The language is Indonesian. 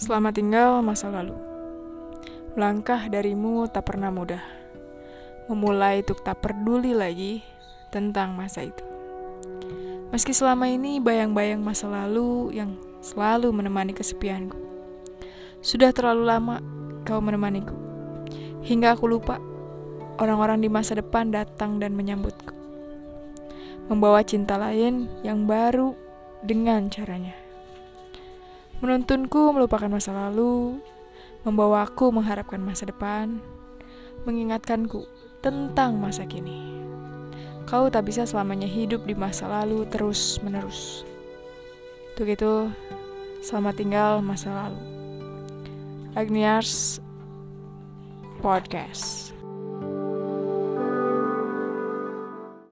Selamat tinggal masa lalu. Melangkah darimu tak pernah mudah. Memulai untuk tak peduli lagi tentang masa itu. Meski selama ini bayang-bayang masa lalu yang selalu menemani kesepianku. Sudah terlalu lama kau menemaniku. Hingga aku lupa orang-orang di masa depan datang dan menyambutku. Membawa cinta lain yang baru dengan caranya menuntunku melupakan masa lalu, membawaku mengharapkan masa depan, mengingatkanku tentang masa kini. Kau tak bisa selamanya hidup di masa lalu terus-menerus. Untuk itu, selamat tinggal masa lalu. Agniars Podcast.